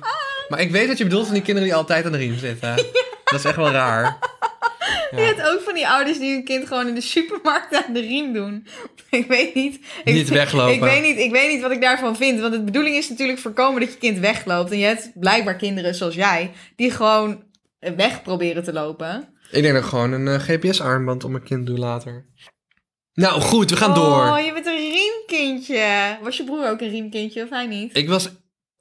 Speaker 1: Maar ik weet wat je bedoelt van die kinderen die altijd aan de riem zitten. Dat is echt wel raar.
Speaker 2: Je hebt ook van die ouders die hun kind gewoon in de supermarkt aan de riem doen. Ik weet niet. Ik,
Speaker 1: Niet weglopen.
Speaker 2: Ik weet niet, ik weet niet wat ik daarvan vind. Want de bedoeling is natuurlijk voorkomen dat je kind wegloopt. En je hebt blijkbaar kinderen zoals jij die gewoon weg proberen te lopen.
Speaker 1: Ik denk dat ik gewoon een eh, GPS-armband om mijn kind doe later. Nou goed, we gaan door.
Speaker 2: Oh, je bent een riemkindje. Was je broer ook een riemkindje of hij niet?
Speaker 1: Ik was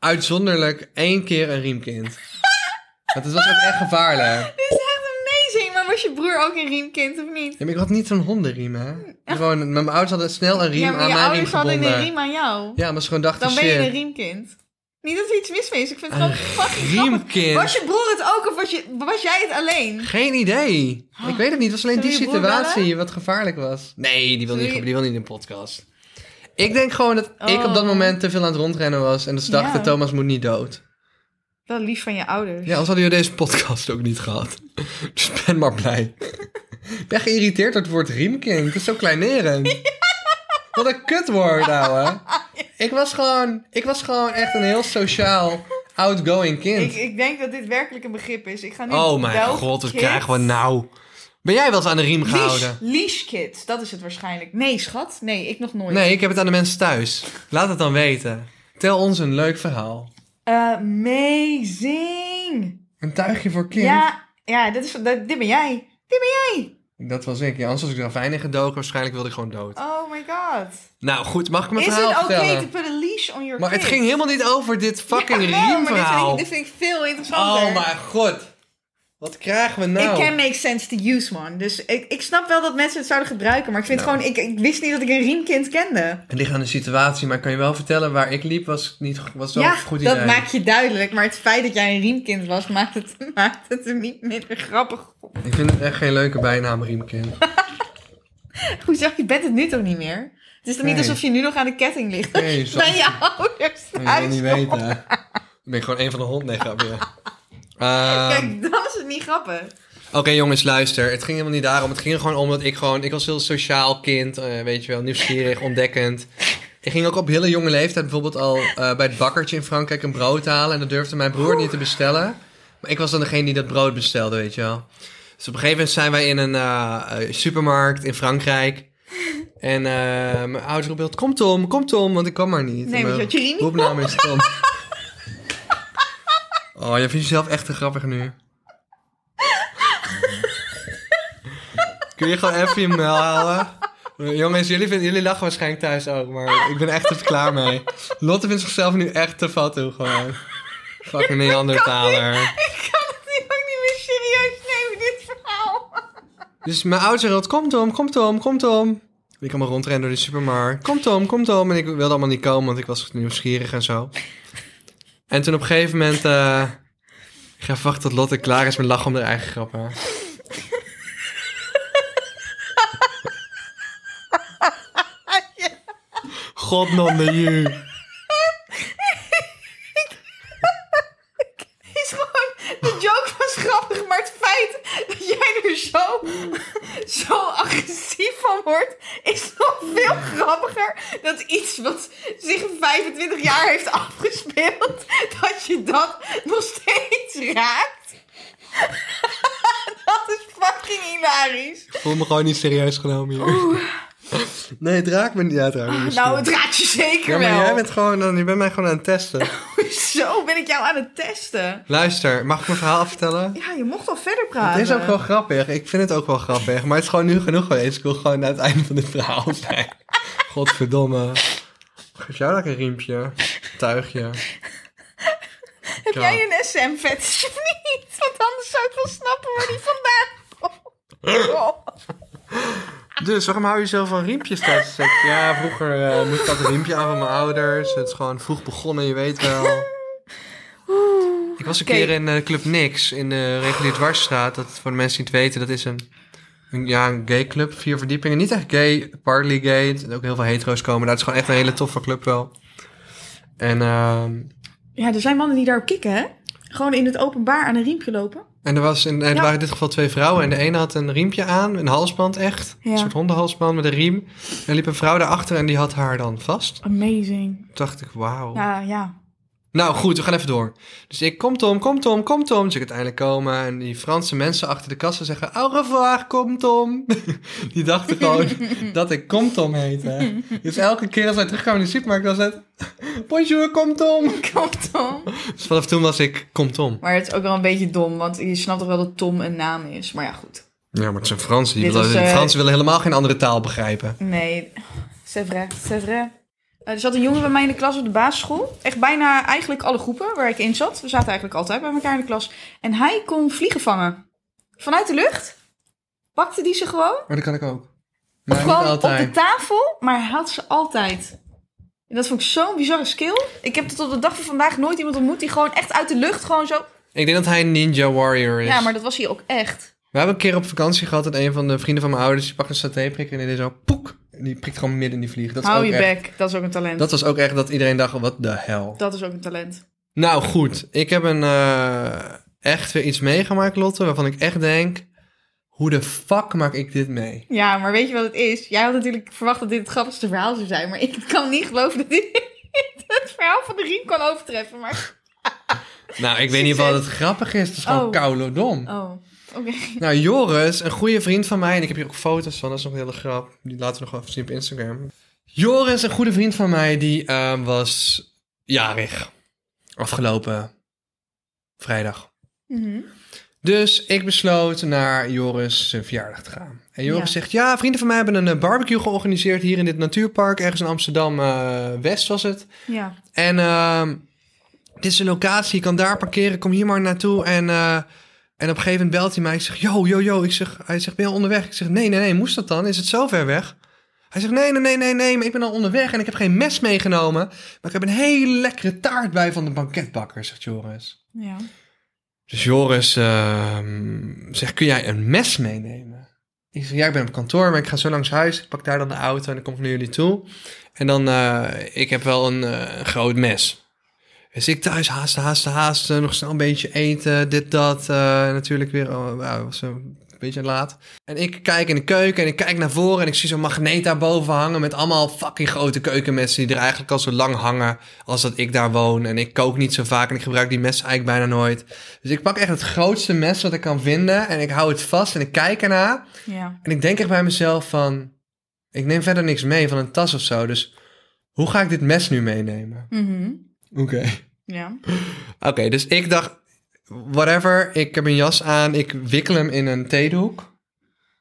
Speaker 1: uitzonderlijk één keer een riemkind. Want het was ook echt gevaarlijk.
Speaker 2: Dit is echt amazing. Maar was je broer ook een riemkind of niet?
Speaker 1: Ja, maar ik had niet zo'n hondenriem, hè. Gewoon, mijn ouders hadden snel een riem
Speaker 2: ja, maar
Speaker 1: aan mijn riem
Speaker 2: ouders hadden
Speaker 1: gebonden.
Speaker 2: een riem aan jou.
Speaker 1: Ja, maar ze gewoon dachten,
Speaker 2: Dan ben je
Speaker 1: shit.
Speaker 2: een riemkind. Niet dat er iets mis mee is. Ik vind het
Speaker 1: Een
Speaker 2: gewoon fucking grappig.
Speaker 1: riemkind?
Speaker 2: Was je broer het ook of was, je, was jij het alleen?
Speaker 1: Geen idee. Ik weet het niet. Het was alleen die
Speaker 2: we je broer
Speaker 1: situatie wat gevaarlijk was. Nee, die wil, niet, die wil niet in een podcast. Ik denk gewoon dat ik op dat
Speaker 2: Oh.
Speaker 1: moment te veel aan het rondrennen was. En dat ze dachten,
Speaker 2: Ja.
Speaker 1: Thomas moet niet dood.
Speaker 2: Wel lief van je ouders.
Speaker 1: Ja, anders hadden jullie deze podcast ook niet gehad. Dus ik ben maar blij. Ik ben geïrriteerd door het woord riemkind. Het is zo kleinerend. Wat een kutwoord, ouwe. Ik was gewoon, ik was gewoon echt een heel sociaal, outgoing kind.
Speaker 2: Ik, ik denk dat dit werkelijk een begrip is. Ik ga nu
Speaker 1: oh mijn god, wat krijgen we nou? Ben jij wel eens aan de riem gehouden?
Speaker 2: leash kids, dat is het waarschijnlijk. Nee, schat. Nee, ik nog nooit.
Speaker 1: Nee, ik heb het aan de mensen thuis. Laat het dan weten. Tel ons een leuk verhaal.
Speaker 2: Amazing.
Speaker 1: Een tuigje voor kind.
Speaker 2: Ja, ja dat is, dat, dit ben jij. Dit ben jij.
Speaker 1: Dat was ik. Ja, anders was ik er fijn in gedoken. Waarschijnlijk wilde ik gewoon dood.
Speaker 2: Oh my god.
Speaker 1: Nou goed, mag ik mijn
Speaker 2: Is
Speaker 1: verhaal
Speaker 2: het oké
Speaker 1: vertellen?
Speaker 2: to put a leash on your
Speaker 1: Maar het ging helemaal niet over dit fucking
Speaker 2: Jawel, maar dit vind,
Speaker 1: riemverhaal.
Speaker 2: ik, dit vind ik veel interessanter.
Speaker 1: Oh mijn god. Wat krijgen we nou?
Speaker 2: It can make sense to use one. Dus ik, ik snap wel dat mensen het zouden gebruiken. Maar ik vind
Speaker 1: Nou.
Speaker 2: gewoon... Ik, ik wist niet dat ik een riemkind kende.
Speaker 1: Het ligt aan de situatie, maar ik kan je wel vertellen waar ik liep was niet was wel
Speaker 2: ja,
Speaker 1: goed idee.
Speaker 2: dat maakt je duidelijk. Maar het feit dat jij een riemkind was, maakt het, maakt het niet minder grappig.
Speaker 1: Ik vind het echt geen leuke bijnaam, riemkind.
Speaker 2: Hoezo? Je bent het nu toch niet meer? Het is toch niet alsof je nu nog aan de ketting ligt?
Speaker 1: Nee, zo-
Speaker 2: Bij je ouders
Speaker 1: Ik wil
Speaker 2: thuis.
Speaker 1: niet weten. Dan ben ik gewoon een van de hond. Nee, grapje. Ehm,
Speaker 2: Kijk, dan is het niet grappig.
Speaker 1: Oké jongens, luister. Het ging helemaal niet daarom. Het ging er gewoon om dat ik gewoon... Ik was heel sociaal kind, eh, weet je wel. Nieuwsgierig, ontdekkend. Ik ging ook op hele jonge leeftijd bijvoorbeeld al eh, bij het bakkertje in Frankrijk een brood halen. En dat durfde mijn broer niet te bestellen. Maar ik was dan degene die dat brood bestelde, weet je wel. Dus op een gegeven moment zijn wij in een eh, supermarkt in Frankrijk. En eh, mijn ouders roepen, kom Tom, kom Tom, want ik kan maar niet.
Speaker 2: Nee, want je had je niet
Speaker 1: roepnaam is Tom. Oh, je vindt jezelf echt te grappig nu. Kun je gewoon even je mail halen? Jongens, jullie, vinden, jullie lachen waarschijnlijk thuis ook, maar ik ben echt er klaar mee. Lotte vindt zichzelf nu echt te fat toe, gewoon. Fucking Neandertaler.
Speaker 2: Ik kan het nu ook niet meer serieus nemen, dit verhaal.
Speaker 1: Dus mijn ouders zeggen, kom Tom, kom Tom, kom Tom. Ik kan maar rondrennen door de supermarkt. Kom Tom, kom Tom. En ik wilde allemaal niet komen, want ik was nieuwsgierig en zo. En toen op een gegeven moment... eh, ik ga wachten tot Lotte klaar is met lachen om haar eigen grappen. God non de ju.
Speaker 2: is gewoon, de joke was grappig, maar het feit dat jij er zo zo agressief van wordt, is nog veel grappiger. Dat iets wat zich 25 jaar heeft afgespeeld, dat je dat nog steeds raakt. dat is fucking hilarisch.
Speaker 1: Ik voel me gewoon niet serieus genomen hier. Nee, het raakt me niet. Misschien.
Speaker 2: Nou, het raakt je zeker
Speaker 1: Ja, maar
Speaker 2: wel.
Speaker 1: jij bent gewoon, je bent mij gewoon aan het testen.
Speaker 2: Zo ben ik jou aan het testen.
Speaker 1: Luister, mag ik mijn verhaal vertellen?
Speaker 2: Ja, je mocht al verder praten.
Speaker 1: Het is ook wel grappig. Ik vind het ook wel grappig. Maar het is gewoon nu genoeg geweest. Ik wil gewoon aan het einde van dit verhaal zijn. Godverdomme. Geef jou lekker een riempje. Tuigje.
Speaker 2: Heb jij een SM-fetish of niet? Want anders zou ik wel snappen waar die vandaan komt. Oh.
Speaker 1: Dus waarom hou je zo van riempjes thuis? Ja, vroeger eh, moest ik altijd een riempje aan van mijn ouders. Het is gewoon vroeg begonnen, je weet wel. Ik was een keer in eh, Club Nix in de regulier Dwarsstraat. Dat voor de mensen die het weten, dat is een, een, ja, een gay club. Vier verdiepingen. Niet echt gay, partly gay. Er ook heel veel hetero's komen. Dat is gewoon echt een hele toffe club wel. En, ehm,
Speaker 2: Ja, er zijn mannen die daarop kicken, hè? Gewoon in het openbaar aan een riempje lopen.
Speaker 1: En er, was een, er
Speaker 2: Ja.
Speaker 1: waren in dit geval twee vrouwen. En de ene had een riempje aan, een halsband echt.
Speaker 2: Ja.
Speaker 1: Een soort hondenhalsband met een riem. En er liep een vrouw daarachter en die had haar dan vast.
Speaker 2: Amazing.
Speaker 1: Toen dacht ik, wauw.
Speaker 2: Ja, ja.
Speaker 1: Nou goed, we gaan even door. Dus ik, kom Tom, kom Tom, kom Tom. Dus ik uiteindelijk komen en die Franse mensen achter de kassa zeggen, au revoir, kom Tom. die dachten gewoon dat ik kom Tom heette. Dus elke keer als wij terugkwamen in de supermarkt was het, bonjour, kom Tom.
Speaker 2: Komt Tom.
Speaker 1: Dus vanaf toen was ik, kom Tom.
Speaker 2: Maar het is ook wel een beetje dom, want je snapt toch wel dat Tom een naam is. Maar ja, goed.
Speaker 1: Ja, maar het zijn Fransen. Die
Speaker 2: Dit
Speaker 1: willen,
Speaker 2: was,
Speaker 1: die
Speaker 2: eh,
Speaker 1: Fransen willen helemaal geen andere taal begrijpen.
Speaker 2: Nee, c'est vrai, c'est vrai. Eh, er zat een jongen bij mij in de klas op de basisschool. Echt bijna eigenlijk alle groepen waar ik in zat. We zaten eigenlijk altijd bij elkaar in de klas. En hij kon vliegen vangen. Vanuit de lucht pakte die ze gewoon.
Speaker 1: Maar dat kan ik ook.
Speaker 2: Gewoon op de tafel, maar hij had ze altijd. En dat vond ik zo'n bizarre skill. Ik heb tot op de dag van vandaag nooit iemand ontmoet die gewoon echt uit de lucht gewoon zo...
Speaker 1: Ik denk dat hij een ninja warrior is.
Speaker 2: Ja, maar dat was hij ook echt.
Speaker 1: We hebben een keer op vakantie gehad en een van de vrienden van mijn ouders, die pakt een satéprikker en die deed zo poek. Die prikt gewoon midden in die vlieg. Dat is
Speaker 2: Hou je bek, dat is ook een talent. Dat...
Speaker 1: Dat was ook echt dat iedereen dacht, wat de hel.
Speaker 2: is ook een talent.
Speaker 1: Nou goed, ik heb een eh, echt weer iets meegemaakt, Lotte, waarvan ik echt denk, hoe de fuck maak ik dit mee?
Speaker 2: Ja, maar weet je wat het is? Jij had natuurlijk verwacht dat dit het grappigste verhaal zou zijn. Maar ik kan niet geloven dat dit het verhaal van de riem kan overtreffen. Maar...
Speaker 1: Nou, ik weet niet wat het grappig is, het is gewoon
Speaker 2: Oh.
Speaker 1: koude dom.
Speaker 2: Oh,
Speaker 1: Nou, Joris, een goede vriend van mij, en ik heb hier ook foto's van, dat is nog een hele grap. Die laten we nog wel even zien op Instagram. Joris, een goede vriend van mij, die eh, was jarig. Afgelopen vrijdag.
Speaker 2: Mhm.
Speaker 1: Dus ik besloot naar Joris zijn verjaardag te gaan. En Joris
Speaker 2: Ja.
Speaker 1: zegt, ja, vrienden van mij hebben een eh, barbecue georganiseerd hier in dit natuurpark, ergens in Amsterdam-West was het.
Speaker 2: Ja.
Speaker 1: En ehm, dit is een locatie, je kan daar parkeren, kom hier maar naartoe. En, eh, en op een gegeven moment belt hij mij, ik zeg, yo, yo, yo. Ik zeg, hij zegt, ben je al onderweg? Ik zeg, nee, nee, nee, moest dat dan? Is het zo ver weg? Hij zegt, nee, nee, nee, nee, nee, maar ik ben al onderweg en ik heb geen mes meegenomen. Maar ik heb een hele lekkere taart bij van de banketbakker, zegt Joris.
Speaker 2: Ja.
Speaker 1: Dus Joris ehm, zegt, kun jij een mes meenemen? Ik zeg, ja, ik ben op kantoor, maar ik ga zo langs huis. Ik pak daar dan de auto en dan kom ik naar jullie toe. En dan, eh, ik heb wel een eh, groot mes. Dus ik thuis haasten, haasten, haasten. Nog snel een beetje eten, dit, dat. eh, natuurlijk weer, oh, was een beetje laat. En ik kijk in de keuken en ik kijk naar voren en ik zie zo'n magneet daarboven hangen met allemaal fucking grote keukenmessen die er eigenlijk al zo lang hangen als dat ik daar woon. En ik kook niet zo vaak en ik gebruik die messen eigenlijk bijna nooit. Dus ik pak echt het grootste mes wat ik kan vinden en ik hou het vast en ik kijk ernaar.
Speaker 2: Ja.
Speaker 1: En ik denk echt bij mezelf van, ik neem verder niks mee van een tas of zo. Dus hoe ga ik dit mes nu meenemen?
Speaker 2: Mhm.
Speaker 1: Oké.
Speaker 2: Ja.
Speaker 1: Oké, dus ik dacht, whatever, ik heb een jas aan, ik wikkel hem in een theedoek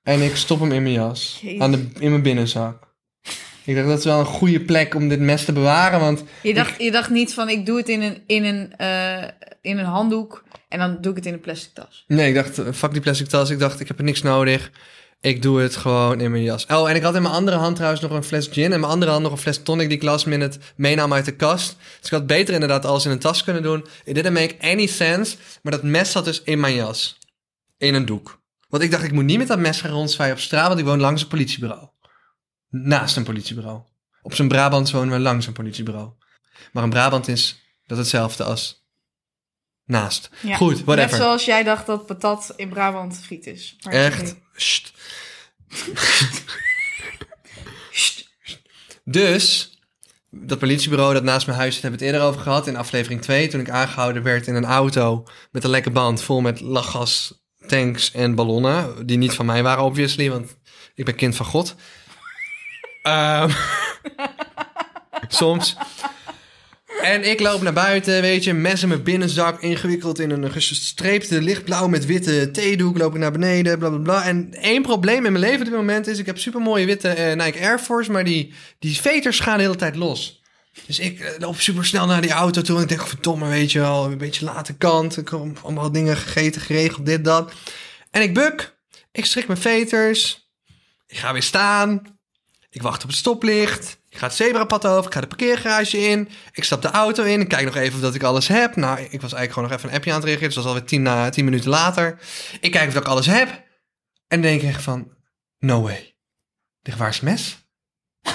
Speaker 1: en ik stop hem in mijn jas,
Speaker 2: Jezus.
Speaker 1: aan de, in mijn binnenzak. Ik dacht, dat is wel een goede plek om dit mes te bewaren, want
Speaker 2: Je dacht, je dacht niet van ik doe het in een, in, een, eh, in een handdoek en dan doe ik het in een plastic tas.
Speaker 1: nee, ik dacht, eh, fuck die plastic tas, ik dacht, ik heb er niks nodig. Ik doe het gewoon in mijn jas. Oh, en ik had in mijn andere hand trouwens nog een fles gin. En in mijn andere hand nog een fles tonic die ik last minute meenam uit de kast. Dus ik had beter inderdaad alles in een tas kunnen doen. It didn't make any sense. Maar dat mes zat dus in mijn jas. In een doek. Want ik dacht, ik moet niet met dat mes gaan rondzwaaien op straat. Want ik woon langs een politiebureau. Naast een politiebureau. Op zijn Brabant wonen we langs een politiebureau. Maar een Brabant is dat hetzelfde als naast.
Speaker 2: Ja.
Speaker 1: Goed,
Speaker 2: Net
Speaker 1: whatever.
Speaker 2: zoals jij dacht dat patat in Brabant friet is. Maar
Speaker 1: Echt.
Speaker 2: oké.
Speaker 1: Sst.
Speaker 2: Sst.
Speaker 1: Dus, dat politiebureau dat naast mijn huis zit, hebben we het eerder over gehad in aflevering 2. Toen ik aangehouden werd in een auto met een lekke band vol met lachgas, tanks en ballonnen. Die niet van mij waren, obviously, want ik ben kind van God. Ehm, soms. En ik loop naar buiten, weet je, mes in mijn binnenzak, ingewikkeld in een gestreepte lichtblauw met witte theedoek, loop ik naar beneden, bla bla bla. En één probleem in mijn leven op dit moment is, ik heb supermooie witte eh, Nike Air Force, maar die, die veters gaan de hele tijd los. Dus ik eh, loop super snel naar die auto toe en ik denk, verdomme, weet je wel, een beetje late kant. Ik heb allemaal dingen gegeten, geregeld, dit, dat. En ik buk, ik strik mijn veters, ik ga weer staan, ik wacht op het stoplicht. Ik ga het zebrapad over. Ik ga de parkeergarage in. Ik stap de auto in. Ik kijk nog even of dat ik alles heb. Nou, ik was eigenlijk gewoon nog even een appje aan het reageren. Dus dat was alweer tien, na, tien minuten later. Ik kijk of dat ik alles heb. En dan denk ik echt van... No way. Denk, waar is het mes?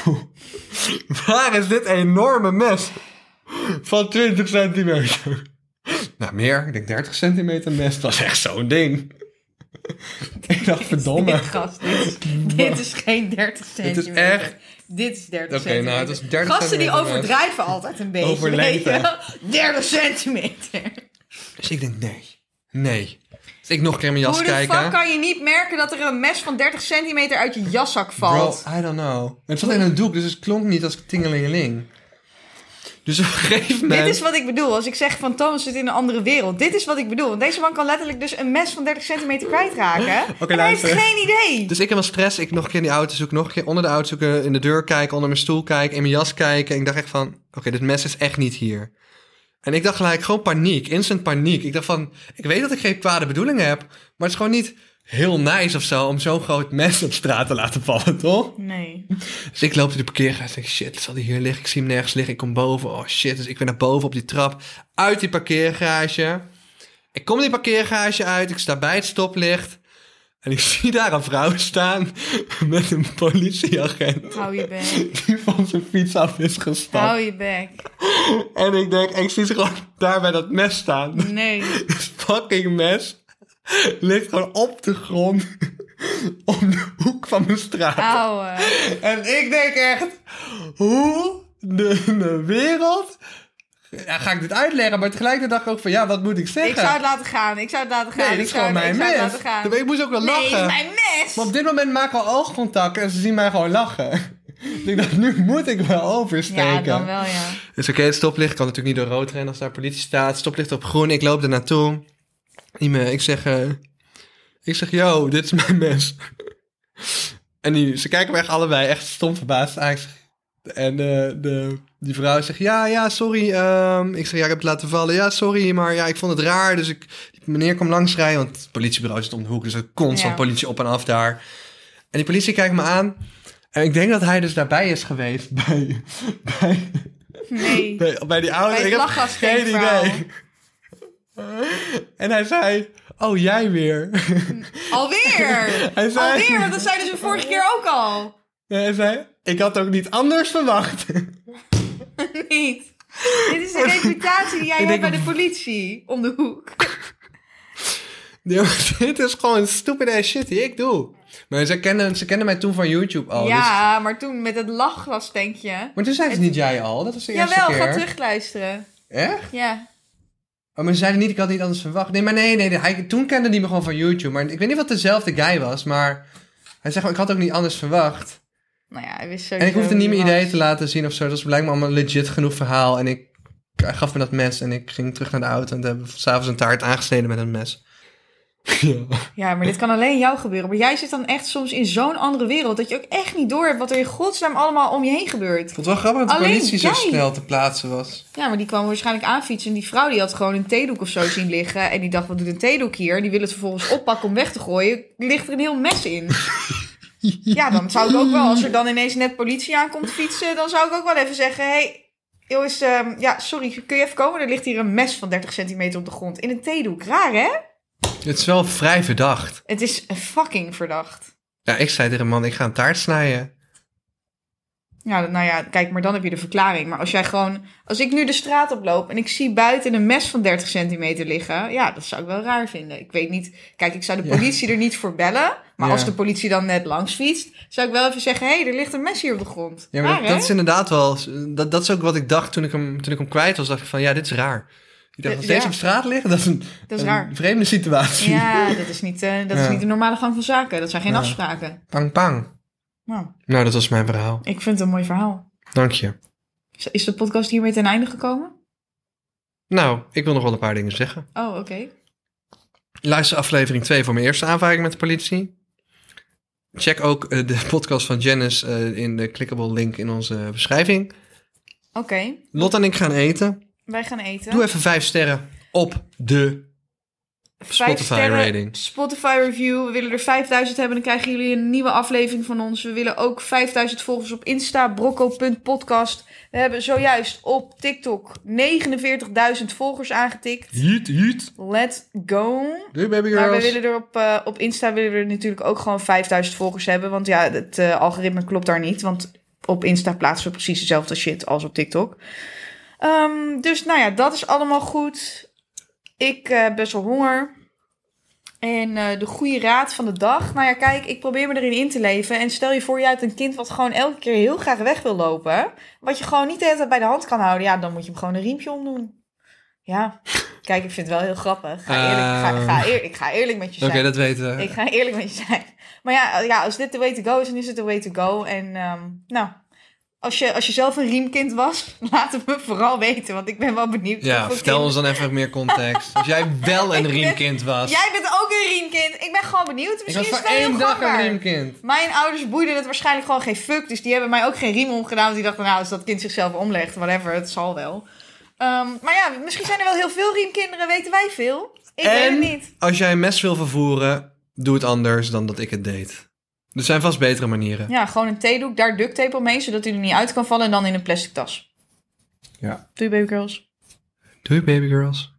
Speaker 1: waar is dit enorme mes? Van 20 centimeter. Nou, meer. Ik denk 30 centimeter mes. Dat was echt zo'n ding. ik dacht, verdomme.
Speaker 2: Dit, gast, dit, is, dit is geen 30
Speaker 1: Dit is
Speaker 2: centimeter.
Speaker 1: echt-
Speaker 2: Dit is 30
Speaker 1: Oké, nou,
Speaker 2: centimeter.
Speaker 1: het is 30
Speaker 2: Gasten die
Speaker 1: centimeter.
Speaker 2: overdrijven altijd een beetje.
Speaker 1: Over
Speaker 2: weet je
Speaker 1: lengte.
Speaker 2: wel? 30 centimeter.
Speaker 1: Dus ik denk, nee. Nee. Dus ik nog een keer in mijn jas
Speaker 2: Hoe de
Speaker 1: kijken.
Speaker 2: fuck kan je niet merken dat er een mes van 30 centimeter uit je jaszak valt?
Speaker 1: Bro, I don't know. Het zat in een doek, dus het klonk niet als tingelingeling. Dus op een gegeven moment...
Speaker 2: Dit is wat ik bedoel. Als ik zeg van Thomas zit in een andere wereld. Dit is wat ik bedoel. Want deze man kan letterlijk dus een mes van 30 centimeter kwijtraken. En hij heeft geen idee.
Speaker 1: Dus ik heb wel stress. Ik nog een keer in die auto zoeken, nog een keer onder de auto zoeken, in de deur kijken, onder mijn stoel kijken, in mijn jas kijken. En ik dacht echt van, oké, dit mes is echt niet hier. En ik dacht gelijk, gewoon paniek, instant paniek. Ik dacht van, ik weet dat ik geen kwade bedoelingen heb, maar het is gewoon niet heel nice of zo om zo'n groot mes op straat te laten vallen, toch?
Speaker 2: Nee.
Speaker 1: Dus ik loop in de parkeergarage en denk, shit, zal die hier liggen? Ik zie hem nergens liggen. Ik kom boven. Oh shit, dus ik ben naar boven op die trap. Uit die parkeergarage. Ik kom die parkeergarage uit. Ik sta bij het stoplicht. En ik zie daar een vrouw staan met een politieagent.
Speaker 2: Hou je bek.
Speaker 1: Die van zijn fiets af is gestapt.
Speaker 2: Hou je bek.
Speaker 1: En ik denk, ik zie ze gewoon daar bij dat mes staan.
Speaker 2: Nee.
Speaker 1: Het fucking mes ligt gewoon op de grond. Om de hoek van mijn straat.
Speaker 2: Ouwe.
Speaker 1: En ik denk echt, hoe de, de wereld... Ja, ga ik dit uitleggen, maar tegelijkertijd dacht ik ook van, ja, wat moet ik zeggen?
Speaker 2: Ik zou het laten gaan. Ik zou het laten gaan.
Speaker 1: nee, dit
Speaker 2: ik zou,
Speaker 1: mijn
Speaker 2: ik zou het
Speaker 1: mes.
Speaker 2: laten gaan.
Speaker 1: Ik moest ook wel
Speaker 2: Nee,
Speaker 1: lachen.
Speaker 2: is mijn mes.
Speaker 1: Maar op dit moment maken we oogcontact en ze zien mij gewoon lachen. Dus ik dacht, nu moet ik wel oversteken.
Speaker 2: Ja, dan wel, ja.
Speaker 1: Dus oké, het stoplicht kan natuurlijk niet door rood rennen als daar politie staat. Stoplicht op groen, ik loop er naartoe. Ik zeg, eh, ik zeg, yo, dit is mijn mes. En die, ze kijken me echt allebei echt stom verbaasd aan. Zeg- En de, de, die vrouw zegt, ja, ja, sorry. ehm, ik zeg, ja, ik heb het laten vallen. Ja, sorry, maar ja, ik vond het raar. Dus ik, die meneer kwam langs rijden, want het politiebureau zit om de hoek. Dus er constant
Speaker 2: Ja.
Speaker 1: politie op en af daar. En die politie kijkt me aan. En ik denk dat hij dus daarbij is geweest bij, bij,
Speaker 2: Nee.
Speaker 1: bij, bij die auto.
Speaker 2: Bij
Speaker 1: ik heb geen idee. En hij zei, oh, jij weer.
Speaker 2: Alweer!
Speaker 1: Hij zei-
Speaker 2: Alweer, want dat zeiden ze vorige keer ook al.
Speaker 1: En hij zei, ik had ook niet anders verwacht.
Speaker 2: Niet. Dit is de reputatie die jij
Speaker 1: Ik
Speaker 2: hebt bij
Speaker 1: denk-
Speaker 2: de politie. Om de hoek.
Speaker 1: Ja, dit is gewoon stupid ass shit die ik doe. Maar ze kennen, ze kennen mij toen van YouTube al. dus-
Speaker 2: ja, maar toen met het lachgastankje.
Speaker 1: Maar toen zei ze niet jij al. Dat was de eerste
Speaker 2: Jawel,
Speaker 1: keer.
Speaker 2: ga terugluisteren.
Speaker 1: Echt?
Speaker 2: Ja.
Speaker 1: Oh, maar ze zeiden niet, ik had niet anders verwacht. Nee, maar nee, nee. Hij, toen kende hij me gewoon van YouTube. Maar ik weet niet of het dezelfde guy was, maar... Hij zegt, gewoon, ik had ook niet anders verwacht.
Speaker 2: Nou ja, hij wist
Speaker 1: En
Speaker 2: sowieso
Speaker 1: ik hoefde niet mijn
Speaker 2: hij
Speaker 1: idee
Speaker 2: was.
Speaker 1: te laten zien of zo. Dat was blijkbaar allemaal legit genoeg verhaal. En ik hij gaf me dat mes en ik ging terug naar de auto. En toen hebben we s'avonds een taart aangesneden met een mes. Ja.
Speaker 2: Ja, maar dit kan alleen jou gebeuren. Maar jij zit dan echt soms in zo'n andere wereld... dat je ook echt niet door hebt wat er in godsnaam allemaal om je heen gebeurt.
Speaker 1: Ik vond het wel grappig dat de
Speaker 2: Alleen
Speaker 1: politie zo
Speaker 2: jij.
Speaker 1: snel te plaatsen was.
Speaker 2: Ja, maar die kwam waarschijnlijk aanfietsen. En die vrouw die had gewoon een theedoek of zo zien liggen. En die dacht, wat doet een theedoek hier? Die wil het vervolgens oppakken om weg te gooien. Ligt er een heel mes in. Ja, dan zou ik ook wel, als er dan ineens net politie aankomt fietsen... dan zou ik ook wel even zeggen... hey, jongens, ehm, ja, sorry, kun je even komen? Er ligt hier een mes van 30 centimeter op de grond. In een theedoek. Raar, hè?
Speaker 1: Het is wel vrij verdacht.
Speaker 2: Het is fucking verdacht.
Speaker 1: Ja, ik zei tegen een man, ik ga een taart snijden.
Speaker 2: Ja, nou ja, kijk, maar dan heb je de verklaring. Maar als jij gewoon, als ik nu de straat oploop en ik zie buiten een mes van 30 centimeter liggen, ja, dat zou ik wel raar vinden. Ik weet niet, kijk, ik zou de
Speaker 1: Ja.
Speaker 2: politie er niet voor bellen, maar
Speaker 1: Ja.
Speaker 2: als de politie dan net langs fietst, zou ik wel even zeggen, hé, hey, er ligt een mes hier op de grond.
Speaker 1: Ja, maar
Speaker 2: Raar,
Speaker 1: dat, dat is inderdaad wel... Dat, dat is ook wat ik dacht toen ik hem, toen ik hem kwijt was. dacht ik van, ja, dit is raar. Ik dacht, als
Speaker 2: Ja.
Speaker 1: deze op straat liggen, dat is een,
Speaker 2: Dat is
Speaker 1: een
Speaker 2: raar.
Speaker 1: vreemde situatie.
Speaker 2: Ja, dat is niet, eh, dat is niet de normale gang van zaken. Dat zijn geen
Speaker 1: Ja.
Speaker 2: afspraken.
Speaker 1: Pang, pang.
Speaker 2: Nou,
Speaker 1: Nou, dat was mijn verhaal.
Speaker 2: ik vind het een mooi verhaal.
Speaker 1: Dank je.
Speaker 2: Is- de podcast hiermee ten einde gekomen?
Speaker 1: Nou, ik wil nog wel een paar dingen zeggen.
Speaker 2: Oh, oké.
Speaker 1: Luister aflevering 2 voor mijn eerste aanvaring met de politie. Check ook eh, de podcast van Janice eh, in de clickable link in onze beschrijving.
Speaker 2: Oké,
Speaker 1: Lot en ik gaan eten.
Speaker 2: Wij gaan eten.
Speaker 1: Doe even vijf sterren op de Spotify
Speaker 2: sterren,
Speaker 1: rating.
Speaker 2: Spotify review. We willen er 5000 hebben. Dan krijgen jullie een nieuwe aflevering van ons. We willen ook 5000 volgers op Insta. Brocco.podcast. We hebben zojuist op TikTok 49.000 volgers aangetikt.
Speaker 1: Hiet, hiet.
Speaker 2: Let's go.
Speaker 1: Doei baby
Speaker 2: Maar we willen er op, eh, op Insta willen we er natuurlijk ook gewoon 5000 volgers hebben. Want ja, het eh, algoritme klopt daar niet. Want op Insta plaatsen we precies dezelfde shit als op TikTok. Ehm, dus nou ja, dat is allemaal goed. Ik eh, heb best wel honger. En eh, de goede raad van de dag. Nou ja, kijk, ik probeer me erin in te leven. En stel je voor, je hebt een kind wat gewoon elke keer heel graag weg wil lopen. Wat je gewoon niet de hele tijd bij de hand kan houden. Ja, dan moet je hem gewoon een riempje omdoen. Ja, kijk, ik vind het wel heel grappig. Ga eerlijk, ga, ga eer- ik ga eerlijk met je
Speaker 1: Oké,
Speaker 2: zijn.
Speaker 1: dat weten we.
Speaker 2: Ik ga eerlijk met je zijn. Maar ja, ja, als dit de way to go is, dan is het de way to go. En ehm, nou, als je, als je zelf een riemkind was, laat het me vooral weten. Want ik ben wel benieuwd.
Speaker 1: Ja, vertel ons dan even meer context. Als jij wel een
Speaker 2: Ik ben-
Speaker 1: riemkind was.
Speaker 2: Jij bent ook een riemkind. Ik ben gewoon benieuwd.
Speaker 1: ik
Speaker 2: Misschien
Speaker 1: was
Speaker 2: is
Speaker 1: voor
Speaker 2: het wel
Speaker 1: één dag een riemkind.
Speaker 2: Mijn ouders boeiden het waarschijnlijk gewoon geen fuck. Dus die hebben mij ook geen riem omgedaan. Want die dachten, nou, als dat kind zichzelf omlegt, whatever, het zal wel. Ehm, maar ja, misschien zijn er wel heel veel riemkinderen, weten wij veel. Ik weet het niet.
Speaker 1: Als jij een mes wil vervoeren, doe het anders dan dat ik het deed. Er zijn vast betere manieren.
Speaker 2: Ja, gewoon een theedoek, daar duct tape omheen, zodat hij er niet uit kan vallen. En dan in een plastic tas.
Speaker 1: Ja.
Speaker 2: Doei baby girls.
Speaker 1: Doei baby girls.